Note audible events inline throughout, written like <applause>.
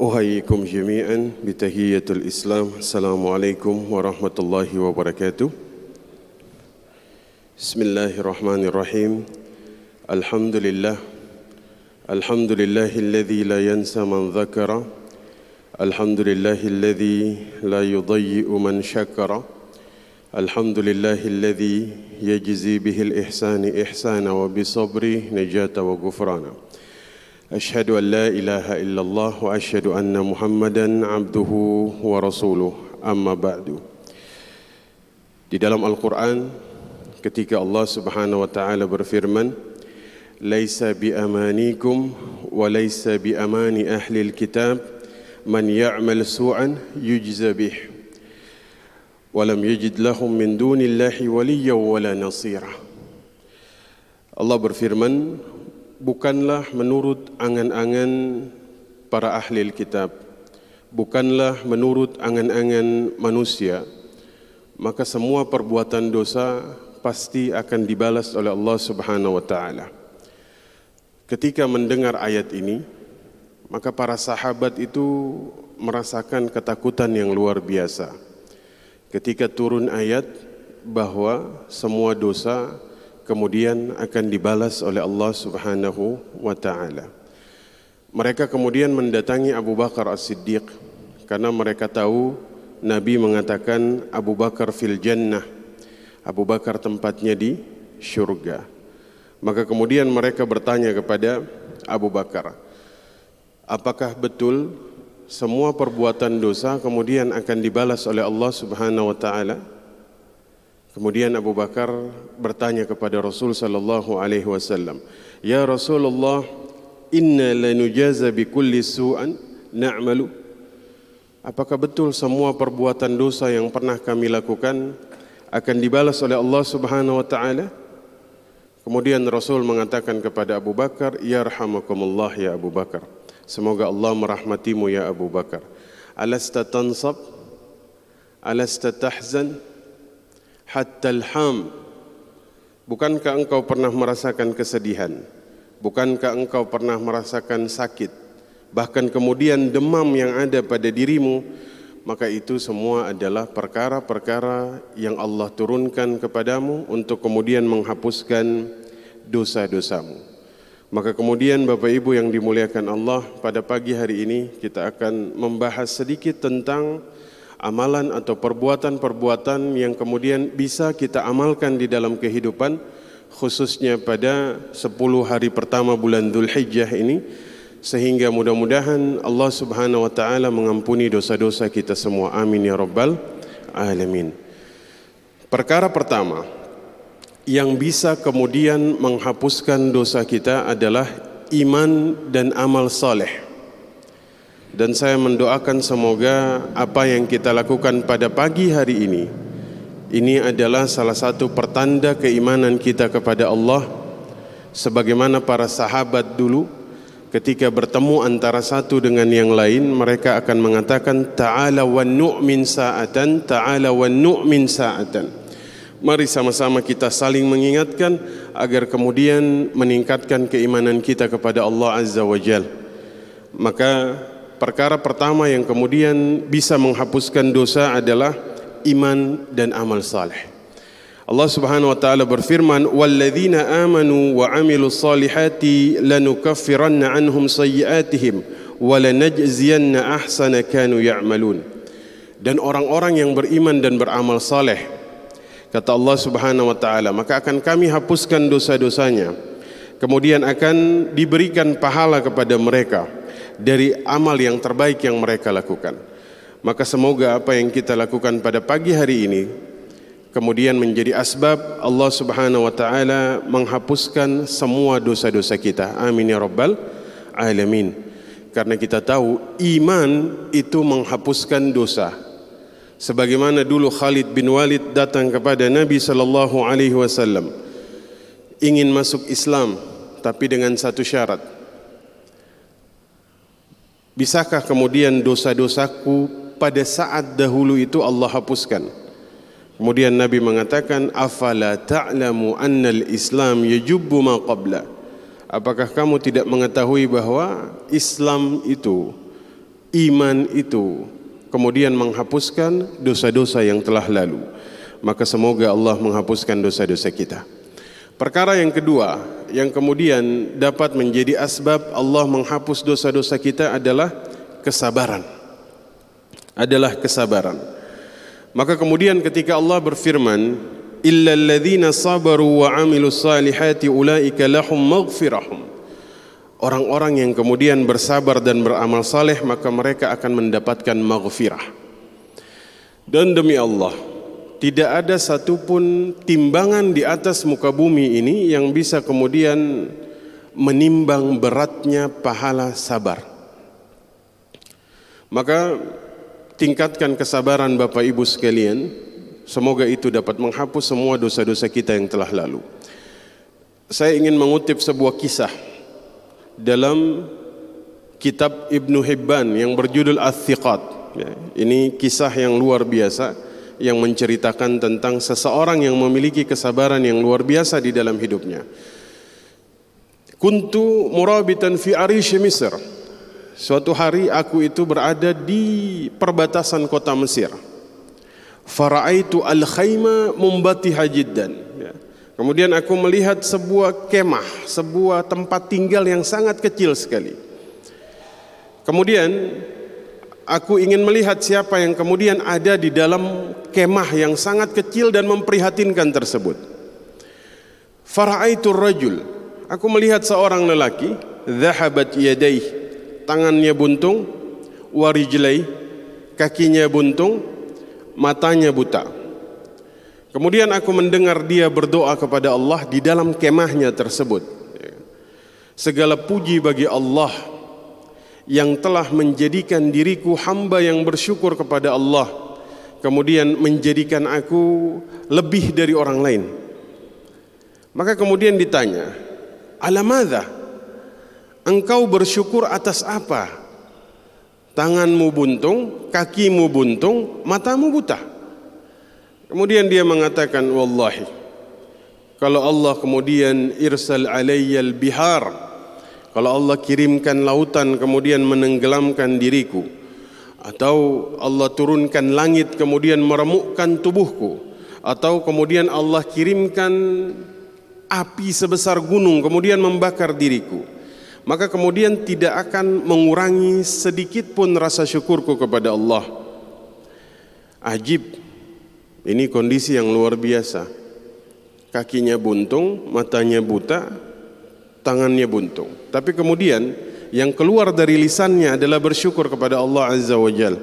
أحييكم جميعا بتحية الإسلام. السلام عليكم ورحمة الله وبركاته. بسم الله الرحمن الرحيم. الحمد لله. الحمد لله الذي لا ينسى من ذكر. الحمد لله الذي لا يضيء من شكر. الحمد لله الذي يجزي به الإحسان إحسانا وبصبره نجاة وغفرانا. أشهد أن لا إله إلا الله وأشهد أن محمدا عبده ورسوله أما بعد Di dalam Al-Quran ketika Allah Subhanahu wa taala berfirman Laisa bi amanikum wa laisa bi amani ahli al-kitab man ya'mal su'an yujza bih wa lam yajid lahum min dunillahi waliyyan wala nasira Allah berfirman bukanlah menurut angan-angan para ahli kitab, bukanlah menurut angan-angan manusia, maka semua perbuatan dosa pasti akan dibalas oleh Allah Subhanahu wa taala. Ketika mendengar ayat ini, maka para sahabat itu merasakan ketakutan yang luar biasa. Ketika turun ayat bahwa semua dosa kemudian akan dibalas oleh Allah Subhanahu wa taala. Mereka kemudian mendatangi Abu Bakar As-Siddiq karena mereka tahu Nabi mengatakan Abu Bakar fil jannah. Abu Bakar tempatnya di syurga. Maka kemudian mereka bertanya kepada Abu Bakar, apakah betul semua perbuatan dosa kemudian akan dibalas oleh Allah Subhanahu wa taala? Kemudian Abu Bakar bertanya kepada Rasul sallallahu alaihi wasallam, "Ya Rasulullah, inna lanujaza bi kulli su'an na'malu?" Apakah betul semua perbuatan dosa yang pernah kami lakukan akan dibalas oleh Allah Subhanahu wa taala? Kemudian Rasul mengatakan kepada Abu Bakar, "Ya rahmakumullah ya Abu Bakar. Semoga Allah merahmatimu ya Abu Bakar. Alasta tansab? Alasta tahzan?" Hatta bukankah engkau pernah merasakan kesedihan? Bukankah engkau pernah merasakan sakit? Bahkan kemudian demam yang ada pada dirimu maka itu semua adalah perkara-perkara yang Allah turunkan kepadamu untuk kemudian menghapuskan dosa-dosamu. Maka kemudian Bapak Ibu yang dimuliakan Allah pada pagi hari ini kita akan membahas sedikit tentang amalan atau perbuatan-perbuatan yang kemudian bisa kita amalkan di dalam kehidupan khususnya pada 10 hari pertama bulan Dzulhijjah ini sehingga mudah-mudahan Allah Subhanahu wa taala mengampuni dosa-dosa kita semua. Amin ya rabbal alamin. Perkara pertama yang bisa kemudian menghapuskan dosa kita adalah iman dan amal saleh dan saya mendoakan semoga apa yang kita lakukan pada pagi hari ini ini adalah salah satu pertanda keimanan kita kepada Allah. Sebagaimana para sahabat dulu ketika bertemu antara satu dengan yang lain mereka akan mengatakan ta'ala wa nu'min sa'atan ta'ala wa nu'min sa'atan. Mari sama-sama kita saling mengingatkan agar kemudian meningkatkan keimanan kita kepada Allah Azza wa Jal. Maka perkara pertama yang kemudian bisa menghapuskan dosa adalah iman dan amal saleh. Allah Subhanahu wa taala berfirman, "Walladzina amanu wa 'amilus salihati lanukaffiranna 'anhum sayyi'atihim wa lanajziyanna ahsana kanu ya'malun." Dan orang-orang yang beriman dan beramal saleh kata Allah Subhanahu wa taala, maka akan kami hapuskan dosa-dosanya. Kemudian akan diberikan pahala kepada mereka dari amal yang terbaik yang mereka lakukan. Maka semoga apa yang kita lakukan pada pagi hari ini kemudian menjadi asbab Allah Subhanahu wa taala menghapuskan semua dosa-dosa kita. Amin ya rabbal alamin. Karena kita tahu iman itu menghapuskan dosa. Sebagaimana dulu Khalid bin Walid datang kepada Nabi sallallahu alaihi wasallam ingin masuk Islam tapi dengan satu syarat Bisakah kemudian dosa-dosaku pada saat dahulu itu Allah hapuskan? Kemudian Nabi mengatakan, "Afala ta'lamu annal Islam yajubbu ma qabla?" Apakah kamu tidak mengetahui bahwa Islam itu iman itu kemudian menghapuskan dosa-dosa yang telah lalu. Maka semoga Allah menghapuskan dosa-dosa kita. Perkara yang kedua yang kemudian dapat menjadi asbab Allah menghapus dosa-dosa kita adalah kesabaran. Adalah kesabaran. Maka kemudian ketika Allah berfirman, "Illal ladzina sabaru wa 'amilus salihati ulaika lahum maghfirahum." Orang-orang yang kemudian bersabar dan beramal saleh maka mereka akan mendapatkan maghfirah. Dan demi Allah, tidak ada satupun timbangan di atas muka bumi ini yang bisa kemudian menimbang beratnya pahala sabar. Maka tingkatkan kesabaran Bapak Ibu sekalian, semoga itu dapat menghapus semua dosa-dosa kita yang telah lalu. Saya ingin mengutip sebuah kisah dalam kitab Ibnu Hibban yang berjudul Al-Thiqat. Ya, ini kisah yang luar biasa yang menceritakan tentang seseorang yang memiliki kesabaran yang luar biasa di dalam hidupnya. Kuntu murabitan fi arish Misr. Suatu hari aku itu berada di perbatasan kota Mesir. Faraitu al-khayma mumbatiha jiddan. Ya. Kemudian aku melihat sebuah kemah, sebuah tempat tinggal yang sangat kecil sekali. Kemudian Aku ingin melihat siapa yang kemudian ada di dalam kemah yang sangat kecil dan memprihatinkan tersebut. Fara'aitu rajul. Aku melihat seorang lelaki, dhahabat yadaih, tangannya buntung, warijlai, kakinya buntung, matanya buta. Kemudian aku mendengar dia berdoa kepada Allah di dalam kemahnya tersebut. Segala puji bagi Allah yang telah menjadikan diriku hamba yang bersyukur kepada Allah kemudian menjadikan aku lebih dari orang lain. Maka kemudian ditanya alamadha engkau bersyukur atas apa? Tanganmu buntung kakimu buntung matamu buta. Kemudian dia mengatakan wallahi kalau Allah kemudian irsal alayyal bihar kalau Allah kirimkan lautan kemudian menenggelamkan diriku atau Allah turunkan langit kemudian meremukkan tubuhku. Atau kemudian Allah kirimkan api sebesar gunung kemudian membakar diriku. Maka kemudian tidak akan mengurangi sedikit pun rasa syukurku kepada Allah. Ajib. Ini kondisi yang luar biasa. Kakinya buntung matanya buta tangannya buntung. Tapi kemudian yang keluar dari lisannya adalah bersyukur kepada Allah Azza wa Jal.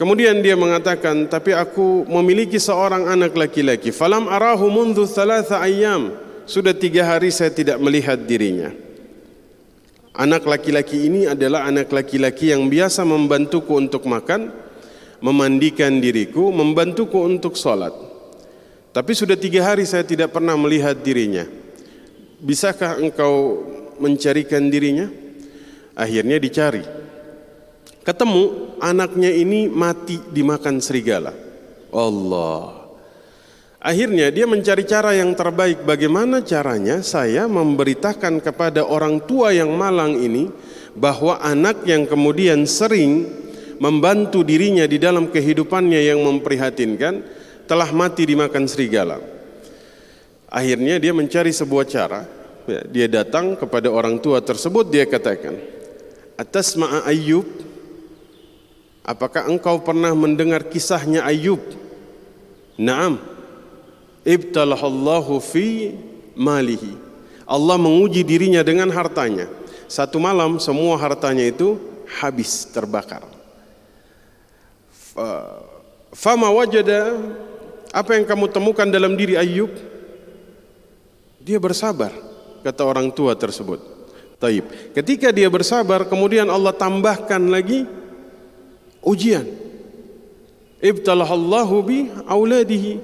Kemudian dia mengatakan, tapi aku memiliki seorang anak laki-laki. Falam arahu mundu thalatha ayam. Sudah tiga hari saya tidak melihat dirinya. Anak laki-laki ini adalah anak laki-laki yang biasa membantuku untuk makan, memandikan diriku, membantuku untuk sholat. Tapi sudah tiga hari saya tidak pernah melihat dirinya. Bisakah engkau mencarikan dirinya? Akhirnya dicari. Ketemu anaknya ini mati dimakan serigala. Allah. Akhirnya dia mencari cara yang terbaik bagaimana caranya saya memberitakan kepada orang tua yang malang ini bahwa anak yang kemudian sering membantu dirinya di dalam kehidupannya yang memprihatinkan telah mati dimakan serigala. Akhirnya dia mencari sebuah cara. Ya, dia datang kepada orang tua tersebut dia katakan, "Atas ma'a Ayub, apakah engkau pernah mendengar kisahnya Ayub?" "Na'am." Ibtalahallahu fi malihi. Allah menguji dirinya dengan hartanya. Satu malam semua hartanya itu habis terbakar. Fama wajada apa yang kamu temukan dalam diri Ayub? Dia bersabar, kata orang tua tersebut. Taib. Ketika dia bersabar, kemudian Allah tambahkan lagi ujian. Ibtalahallahu bi auladihi.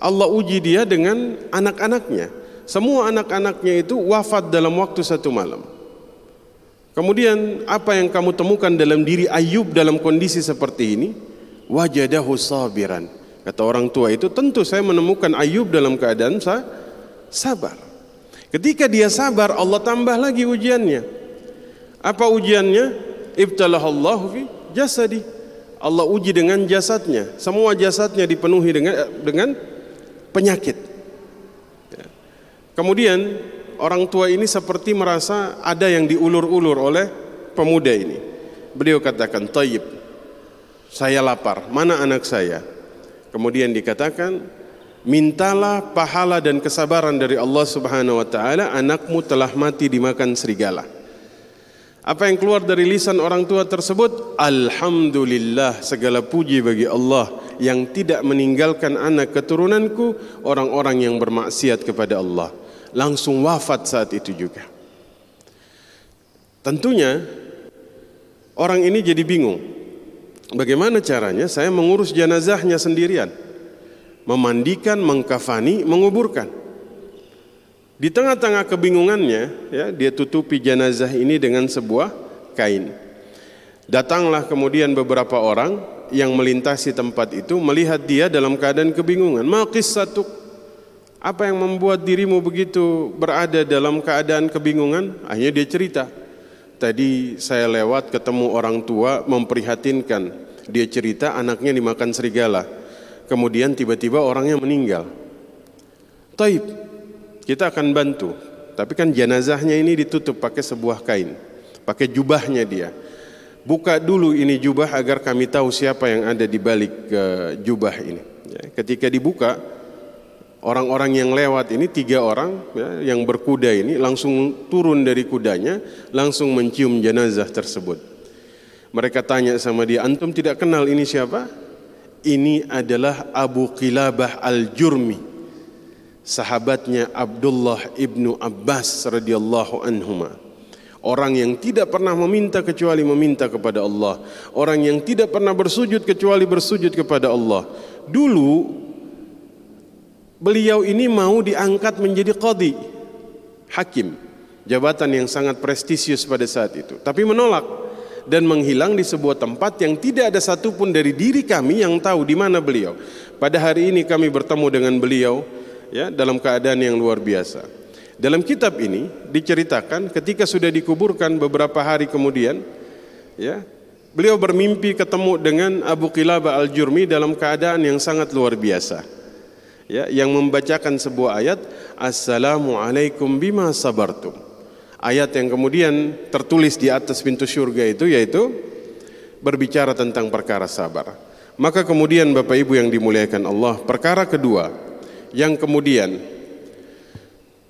Allah uji dia dengan anak-anaknya. Semua anak-anaknya itu wafat dalam waktu satu malam. Kemudian apa yang kamu temukan dalam diri Ayub dalam kondisi seperti ini? Wajadahu sabiran. Kata orang tua itu, tentu saya menemukan Ayub dalam keadaan sabar. Ketika dia sabar, Allah tambah lagi ujiannya. Apa ujiannya? ibtalahallahu fi jasadi. Allah uji dengan jasadnya. Semua jasadnya dipenuhi dengan dengan penyakit. Ya. Kemudian orang tua ini seperti merasa ada yang diulur-ulur oleh pemuda ini. Beliau katakan, "Tayyib, saya lapar. Mana anak saya?" Kemudian dikatakan, "Mintalah pahala dan kesabaran dari Allah Subhanahu wa taala, anakmu telah mati dimakan serigala." Apa yang keluar dari lisan orang tua tersebut? Alhamdulillah segala puji bagi Allah yang tidak meninggalkan anak keturunanku orang-orang yang bermaksiat kepada Allah. Langsung wafat saat itu juga. Tentunya orang ini jadi bingung. Bagaimana caranya saya mengurus jenazahnya sendirian? Memandikan, mengkafani, menguburkan. Di tengah-tengah kebingungannya, ya, dia tutupi jenazah ini dengan sebuah kain. Datanglah kemudian beberapa orang yang melintasi tempat itu melihat dia dalam keadaan kebingungan. Maqis satu apa yang membuat dirimu begitu berada dalam keadaan kebingungan? Akhirnya dia cerita. Tadi saya lewat ketemu orang tua memprihatinkan. Dia cerita anaknya dimakan serigala. Kemudian tiba-tiba orangnya meninggal. Taib, kita akan bantu. Tapi kan jenazahnya ini ditutup pakai sebuah kain, pakai jubahnya dia. Buka dulu ini jubah agar kami tahu siapa yang ada di balik uh, jubah ini. Ya, ketika dibuka, orang-orang yang lewat ini tiga orang ya, yang berkuda ini langsung turun dari kudanya, langsung mencium jenazah tersebut. Mereka tanya sama dia, antum tidak kenal ini siapa? Ini adalah Abu Qilabah al-Jurmi sahabatnya Abdullah ibnu Abbas radhiyallahu anhuma. Orang yang tidak pernah meminta kecuali meminta kepada Allah. Orang yang tidak pernah bersujud kecuali bersujud kepada Allah. Dulu beliau ini mau diangkat menjadi qadi, hakim, jabatan yang sangat prestisius pada saat itu. Tapi menolak dan menghilang di sebuah tempat yang tidak ada satupun dari diri kami yang tahu di mana beliau. Pada hari ini kami bertemu dengan beliau ya dalam keadaan yang luar biasa. Dalam kitab ini diceritakan ketika sudah dikuburkan beberapa hari kemudian ya beliau bermimpi ketemu dengan Abu Qilabah Al-Jurmi dalam keadaan yang sangat luar biasa. Ya, yang membacakan sebuah ayat Assalamualaikum bima sabartum. Ayat yang kemudian tertulis di atas pintu surga itu yaitu berbicara tentang perkara sabar. Maka kemudian Bapak Ibu yang dimuliakan Allah, perkara kedua yang kemudian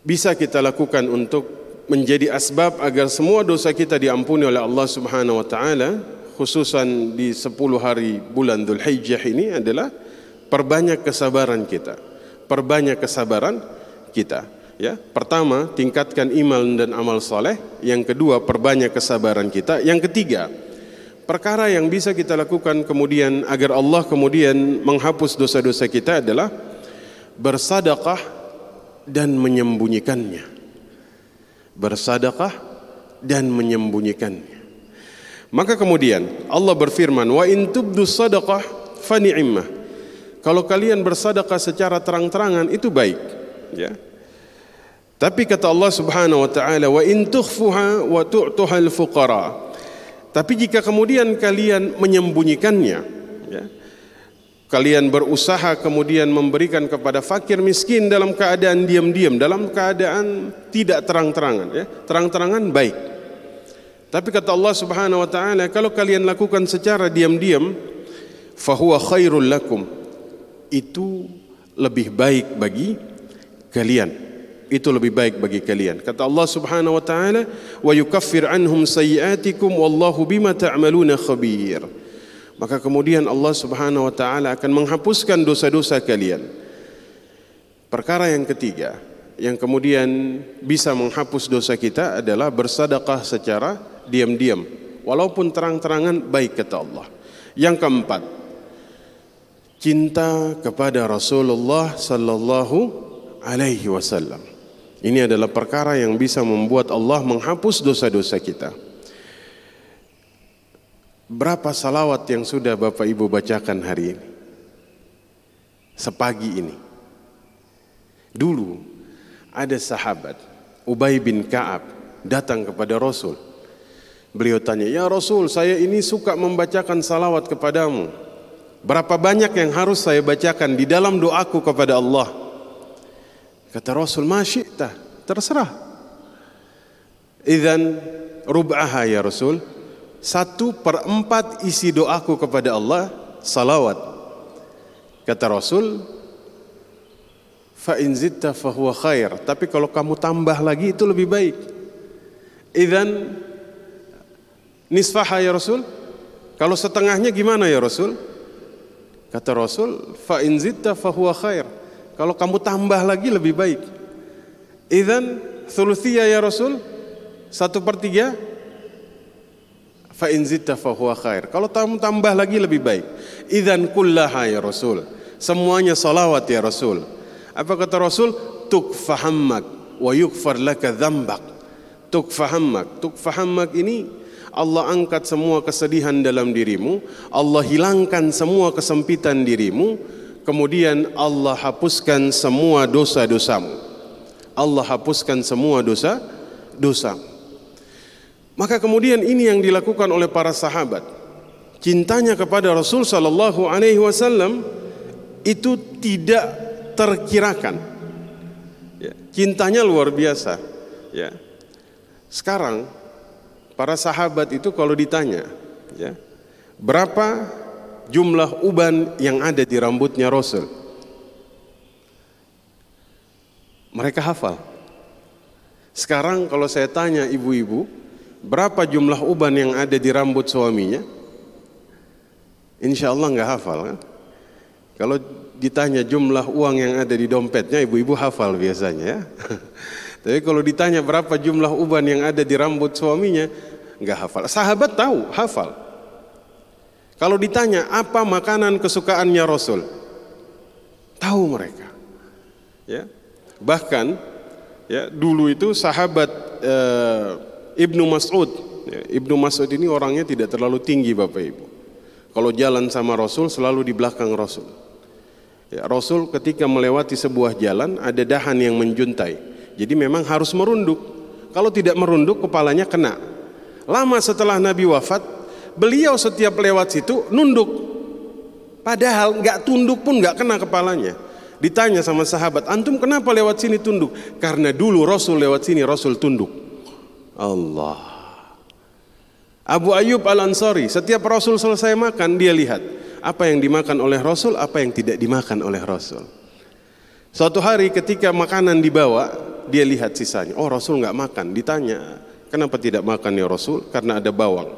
bisa kita lakukan untuk menjadi asbab agar semua dosa kita diampuni oleh Allah Subhanahu wa taala khususan di 10 hari bulan Dzulhijjah ini adalah perbanyak kesabaran kita. Perbanyak kesabaran kita. Ya, pertama tingkatkan iman dan amal soleh. Yang kedua perbanyak kesabaran kita. Yang ketiga perkara yang bisa kita lakukan kemudian agar Allah kemudian menghapus dosa-dosa kita adalah bersadaqah dan menyembunyikannya. Bersadaqah dan menyembunyikannya. Maka kemudian Allah berfirman, "Wa in tubdu sadaqah fa ni'mah." Kalau kalian bersadaqah secara terang-terangan itu baik, ya. Tapi kata Allah Subhanahu wa taala, "Wa in tukhfuha wa tu'tuha al-fuqara." Tapi jika kemudian kalian menyembunyikannya, ya, kalian berusaha kemudian memberikan kepada fakir miskin dalam keadaan diam-diam, dalam keadaan tidak terang-terangan, ya. Terang-terangan baik. Tapi kata Allah Subhanahu wa taala, kalau kalian lakukan secara diam-diam, fahuwa khairul lakum. Itu lebih baik bagi kalian. Itu lebih baik bagi kalian. Kata Allah Subhanahu wa taala, "Wa yukaffir anhum sayyi'atikum wallahu bima ta'maluna khabir." maka kemudian Allah Subhanahu wa taala akan menghapuskan dosa-dosa kalian. Perkara yang ketiga yang kemudian bisa menghapus dosa kita adalah bersedekah secara diam-diam walaupun terang-terangan baik kata Allah. Yang keempat, cinta kepada Rasulullah sallallahu alaihi wasallam. Ini adalah perkara yang bisa membuat Allah menghapus dosa-dosa kita. Berapa salawat yang sudah Bapak Ibu bacakan hari ini? Sepagi ini. Dulu ada sahabat Ubay bin Ka'ab datang kepada Rasul. Beliau tanya, "Ya Rasul, saya ini suka membacakan salawat kepadamu. Berapa banyak yang harus saya bacakan di dalam doaku kepada Allah?" Kata Rasul, "Masyita, terserah." Idan rub'aha ya Rasul. Satu per empat isi doaku kepada Allah salawat. Kata Rasul, fa in zitta fahuwa khair. Tapi kalau kamu tambah lagi itu lebih baik. Idan nisfaha ya Rasul? Kalau setengahnya gimana ya Rasul? Kata Rasul, fa in zitta fahuwa khair. Kalau kamu tambah lagi lebih baik. Idan thuluthiyah ya Rasul? Satu per tiga? Fa in zitta fahuwa khair. Kalau kamu tambah lagi lebih baik. Idan kullaha ya Rasul. Semuanya salawat ya Rasul. Apa kata Rasul? Tukfahammak wa yukfar laka dhambak. Tukfahammak. Tukfahammak ini Allah angkat semua kesedihan dalam dirimu, Allah hilangkan semua kesempitan dirimu, kemudian Allah hapuskan semua dosa-dosamu. Allah hapuskan semua dosa dosa. Maka kemudian ini yang dilakukan oleh para sahabat. Cintanya kepada Rasul sallallahu alaihi wasallam itu tidak terkirakan. Ya, cintanya luar biasa. Ya. Sekarang para sahabat itu kalau ditanya, ya, berapa jumlah uban yang ada di rambutnya Rasul? Mereka hafal. Sekarang kalau saya tanya ibu-ibu, berapa jumlah uban yang ada di rambut suaminya? Insya Allah nggak hafal kan? Kalau ditanya jumlah uang yang ada di dompetnya, ibu-ibu hafal biasanya ya. <laughs> Tapi kalau ditanya berapa jumlah uban yang ada di rambut suaminya, nggak hafal. Sahabat tahu, hafal. Kalau ditanya apa makanan kesukaannya Rasul, tahu mereka. Ya, bahkan ya dulu itu sahabat eh, Ibnu Mas'ud. Ya, Ibnu Mas'ud ini orangnya tidak terlalu tinggi bapak ibu. Kalau jalan sama Rasul selalu di belakang Rasul. Ya, Rasul ketika melewati sebuah jalan ada dahan yang menjuntai. Jadi memang harus merunduk. Kalau tidak merunduk kepalanya kena. Lama setelah Nabi wafat, beliau setiap lewat situ nunduk. Padahal nggak tunduk pun nggak kena kepalanya. Ditanya sama sahabat, antum kenapa lewat sini tunduk? Karena dulu Rasul lewat sini Rasul tunduk. Allah. Abu Ayyub Al Ansari, setiap Rasul selesai makan dia lihat apa yang dimakan oleh Rasul, apa yang tidak dimakan oleh Rasul. Suatu hari ketika makanan dibawa, dia lihat sisanya. Oh Rasul nggak makan. Ditanya, Kenapa tidak makan ya Rasul? Karena ada bawang.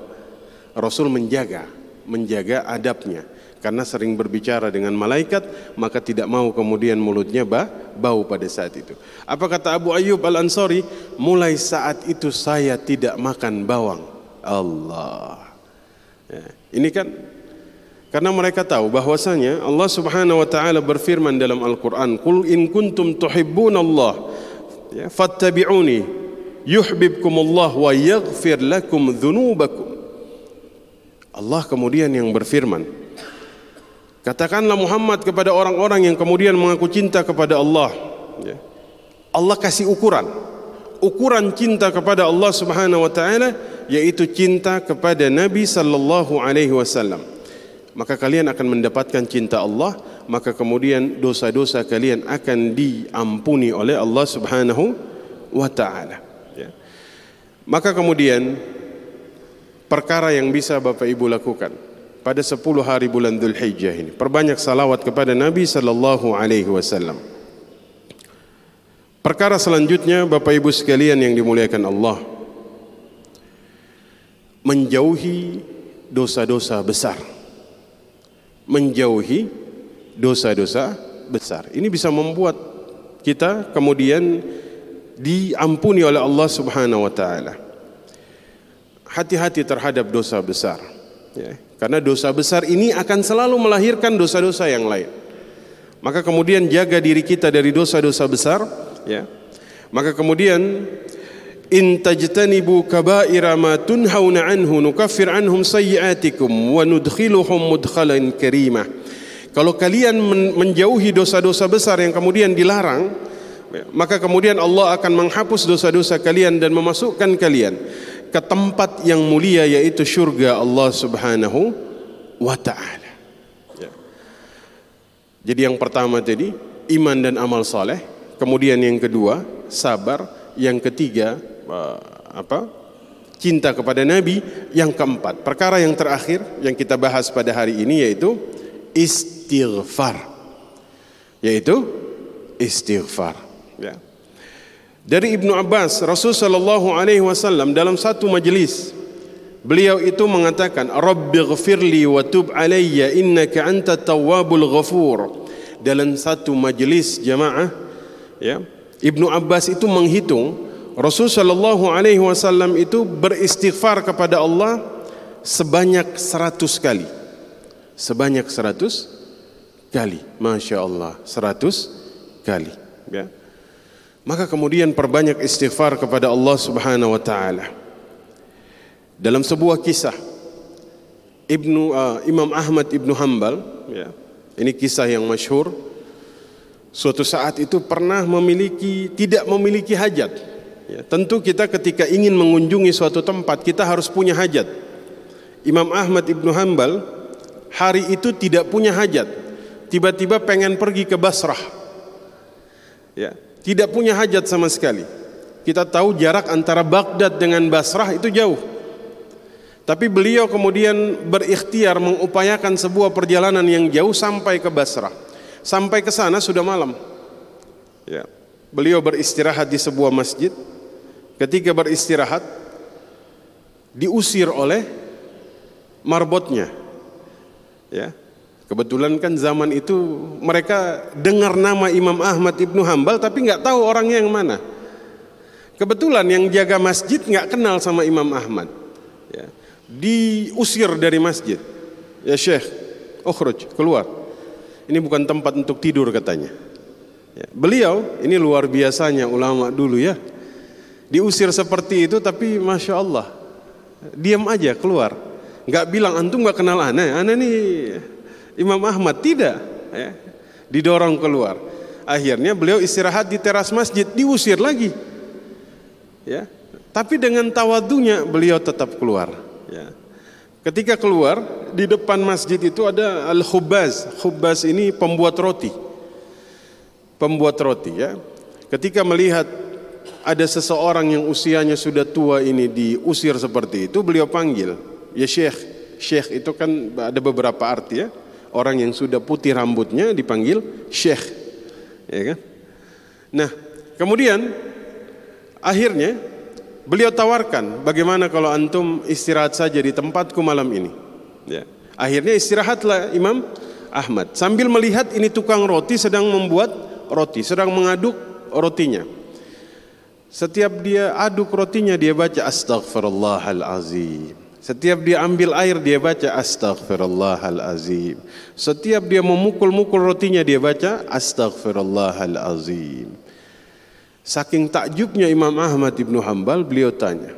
Rasul menjaga, menjaga adabnya. Karena sering berbicara dengan malaikat, maka tidak mau kemudian mulutnya bah, bau pada saat itu. Apa kata Abu Ayyub Al-Ansari? Mulai saat itu saya tidak makan bawang. Allah. Ya, ini kan karena mereka tahu bahwasanya Allah Subhanahu wa taala berfirman dalam Al-Qur'an, "Qul in kuntum tuhibbunallah ya, fattabi'uni yuhibbukumullah wa yaghfir lakum dzunubakum. Allah kemudian yang berfirman, katakanlah Muhammad kepada orang-orang yang kemudian mengaku cinta kepada Allah. Ya. Allah kasih ukuran, ukuran cinta kepada Allah Subhanahu wa taala yaitu cinta kepada Nabi sallallahu alaihi wasallam. Maka kalian akan mendapatkan cinta Allah, maka kemudian dosa-dosa kalian akan diampuni oleh Allah Subhanahu wa taala. Maka kemudian perkara yang bisa Bapak Ibu lakukan pada 10 hari bulan Dhul Hijjah ini perbanyak salawat kepada Nabi sallallahu alaihi wasallam. Perkara selanjutnya Bapak Ibu sekalian yang dimuliakan Allah menjauhi dosa-dosa besar. Menjauhi dosa-dosa besar. Ini bisa membuat kita kemudian diampuni oleh Allah Subhanahu wa taala. Hati-hati terhadap dosa besar. Ya, karena dosa besar ini akan selalu melahirkan dosa-dosa yang lain. Maka kemudian jaga diri kita dari dosa-dosa besar, ya. Maka kemudian in tajtanibu kaba'ira ma tunhauna anhu nukaffir anhum sayyi'atikum wa nudkhiluhum mudkhalan karimah. Kalau kalian menjauhi dosa-dosa besar yang kemudian dilarang, maka kemudian Allah akan menghapus dosa-dosa kalian dan memasukkan kalian ke tempat yang mulia yaitu surga Allah Subhanahu wa taala. Ya. Jadi yang pertama tadi iman dan amal saleh, kemudian yang kedua sabar, yang ketiga uh, apa? cinta kepada Nabi, yang keempat perkara yang terakhir yang kita bahas pada hari ini yaitu istighfar. Yaitu istighfar. Dari Ibnu Abbas, Rasul sallallahu alaihi wasallam dalam satu majelis beliau itu mengatakan, "Rabbighfirli wa tub alayya innaka anta tawwabul ghafur." Dalam satu majelis jamaah, ya. Ibnu Abbas itu menghitung Rasul sallallahu alaihi wasallam itu beristighfar kepada Allah sebanyak seratus kali. Sebanyak seratus kali. Masya Allah, seratus kali. Ya. Maka kemudian perbanyak istighfar kepada Allah Subhanahu wa taala. Dalam sebuah kisah Ibnu uh, Imam Ahmad Ibnu Hambal ya. Ini kisah yang masyhur. Suatu saat itu pernah memiliki tidak memiliki hajat. Ya, tentu kita ketika ingin mengunjungi suatu tempat kita harus punya hajat. Imam Ahmad Ibnu Hambal hari itu tidak punya hajat. Tiba-tiba pengen pergi ke Basrah. Ya, tidak punya hajat sama sekali. Kita tahu jarak antara Baghdad dengan Basrah itu jauh. Tapi beliau kemudian berikhtiar mengupayakan sebuah perjalanan yang jauh sampai ke Basrah. Sampai ke sana sudah malam. Ya. Beliau beristirahat di sebuah masjid. Ketika beristirahat diusir oleh marbotnya. Ya. Kebetulan kan zaman itu mereka dengar nama Imam Ahmad Ibnu Hambal tapi nggak tahu orangnya yang mana. Kebetulan yang jaga masjid nggak kenal sama Imam Ahmad. Ya. Diusir dari masjid. Ya Syekh, ukhruj, keluar. Ini bukan tempat untuk tidur katanya. Ya. Beliau, ini luar biasanya ulama dulu ya. Diusir seperti itu tapi Masya Allah. Diam aja keluar. Nggak bilang antum nggak kenal aneh. Aneh nih Imam Ahmad tidak, ya, didorong keluar. Akhirnya beliau istirahat di teras masjid, diusir lagi. Ya, tapi dengan tawadunya beliau tetap keluar. Ya. Ketika keluar di depan masjid itu ada al khubaz. Khubaz ini pembuat roti. Pembuat roti ya. Ketika melihat ada seseorang yang usianya sudah tua ini diusir seperti itu, beliau panggil, ya Syekh. Syekh itu kan ada beberapa arti ya orang yang sudah putih rambutnya dipanggil syekh. Ya kan? Nah, kemudian akhirnya beliau tawarkan, bagaimana kalau antum istirahat saja di tempatku malam ini? Ya. Akhirnya istirahatlah Imam Ahmad sambil melihat ini tukang roti sedang membuat roti, sedang mengaduk rotinya. Setiap dia aduk rotinya dia baca astaghfirullahalazim. Setiap dia ambil air dia baca astaghfirullahalazim. Setiap dia memukul-mukul rotinya dia baca astaghfirullahalazim. Saking takjubnya Imam Ahmad Ibnu Hambal beliau tanya,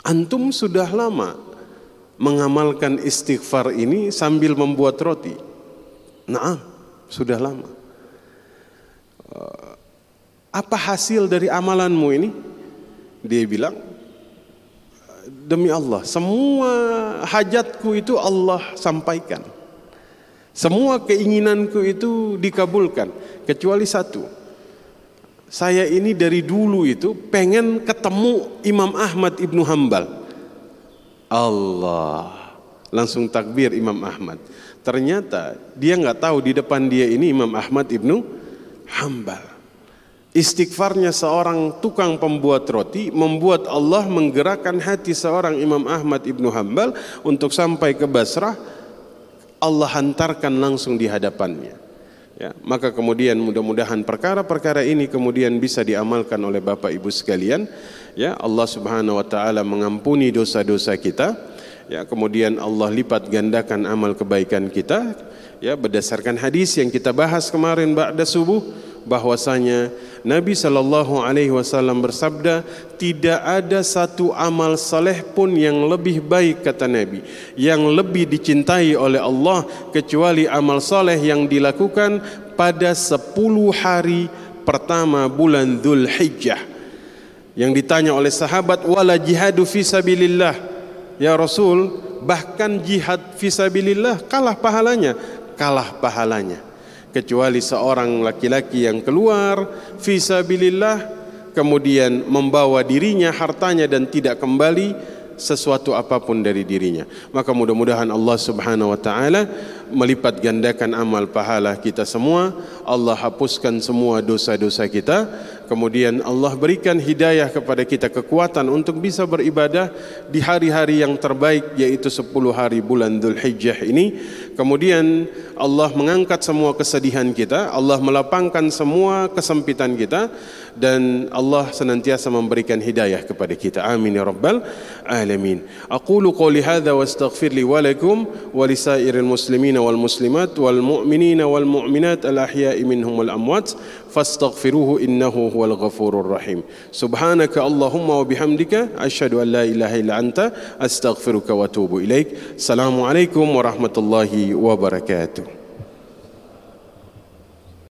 Antum sudah lama mengamalkan istighfar ini sambil membuat roti? Nah, sudah lama. Eh, apa hasil dari amalanmu ini? Dia bilang, demi Allah, semua hajatku itu Allah sampaikan. Semua keinginanku itu dikabulkan kecuali satu. Saya ini dari dulu itu pengen ketemu Imam Ahmad Ibnu Hambal. Allah. Langsung takbir Imam Ahmad. Ternyata dia nggak tahu di depan dia ini Imam Ahmad Ibnu Hambal. Istighfarnya seorang tukang pembuat roti membuat Allah menggerakkan hati seorang Imam Ahmad Ibnu Hambal untuk sampai ke Basrah Allah hantarkan langsung di hadapannya. Ya, maka kemudian mudah-mudahan perkara-perkara ini kemudian bisa diamalkan oleh Bapak Ibu sekalian. Ya, Allah Subhanahu wa taala mengampuni dosa-dosa kita. Ya, kemudian Allah lipat gandakan amal kebaikan kita. Ya, berdasarkan hadis yang kita bahas kemarin ba'da subuh bahwasanya Nabi Shallallahu Alaihi Wasallam bersabda, tidak ada satu amal saleh pun yang lebih baik kata Nabi, yang lebih dicintai oleh Allah kecuali amal saleh yang dilakukan pada sepuluh hari pertama bulan Dhul Hijjah. Yang ditanya oleh sahabat wala jihadu fi sabilillah. Ya Rasul, bahkan jihad fisabilillah kalah pahalanya, kalah pahalanya. Kecuali seorang laki-laki yang keluar fisabilillah kemudian membawa dirinya, hartanya dan tidak kembali sesuatu apa pun dari dirinya. Maka mudah-mudahan Allah Subhanahu wa taala melipat gandakan amal pahala kita semua, Allah hapuskan semua dosa-dosa kita, Kemudian Allah berikan hidayah kepada kita kekuatan untuk bisa beribadah di hari-hari yang terbaik yaitu 10 hari bulan Dhul Hijjah ini. Kemudian Allah mengangkat semua kesedihan kita, Allah melapangkan semua kesempitan kita dan Allah senantiasa memberikan hidayah kepada kita. Amin ya rabbal alamin. Aqulu qouli hadza wastaghfir li wa lakum wa lisairil muslimina wal muslimat wal mu'minina wal mu'minat al ahya'i minhum wal amwat. فاستغفروه إنه هو الغفور الرحيم. سبحانك اللهم وبحمدك أشهد أن لا إله إلا أنت أستغفرك وأتوب إليك. السلام عليكم ورحمة الله وبركاته.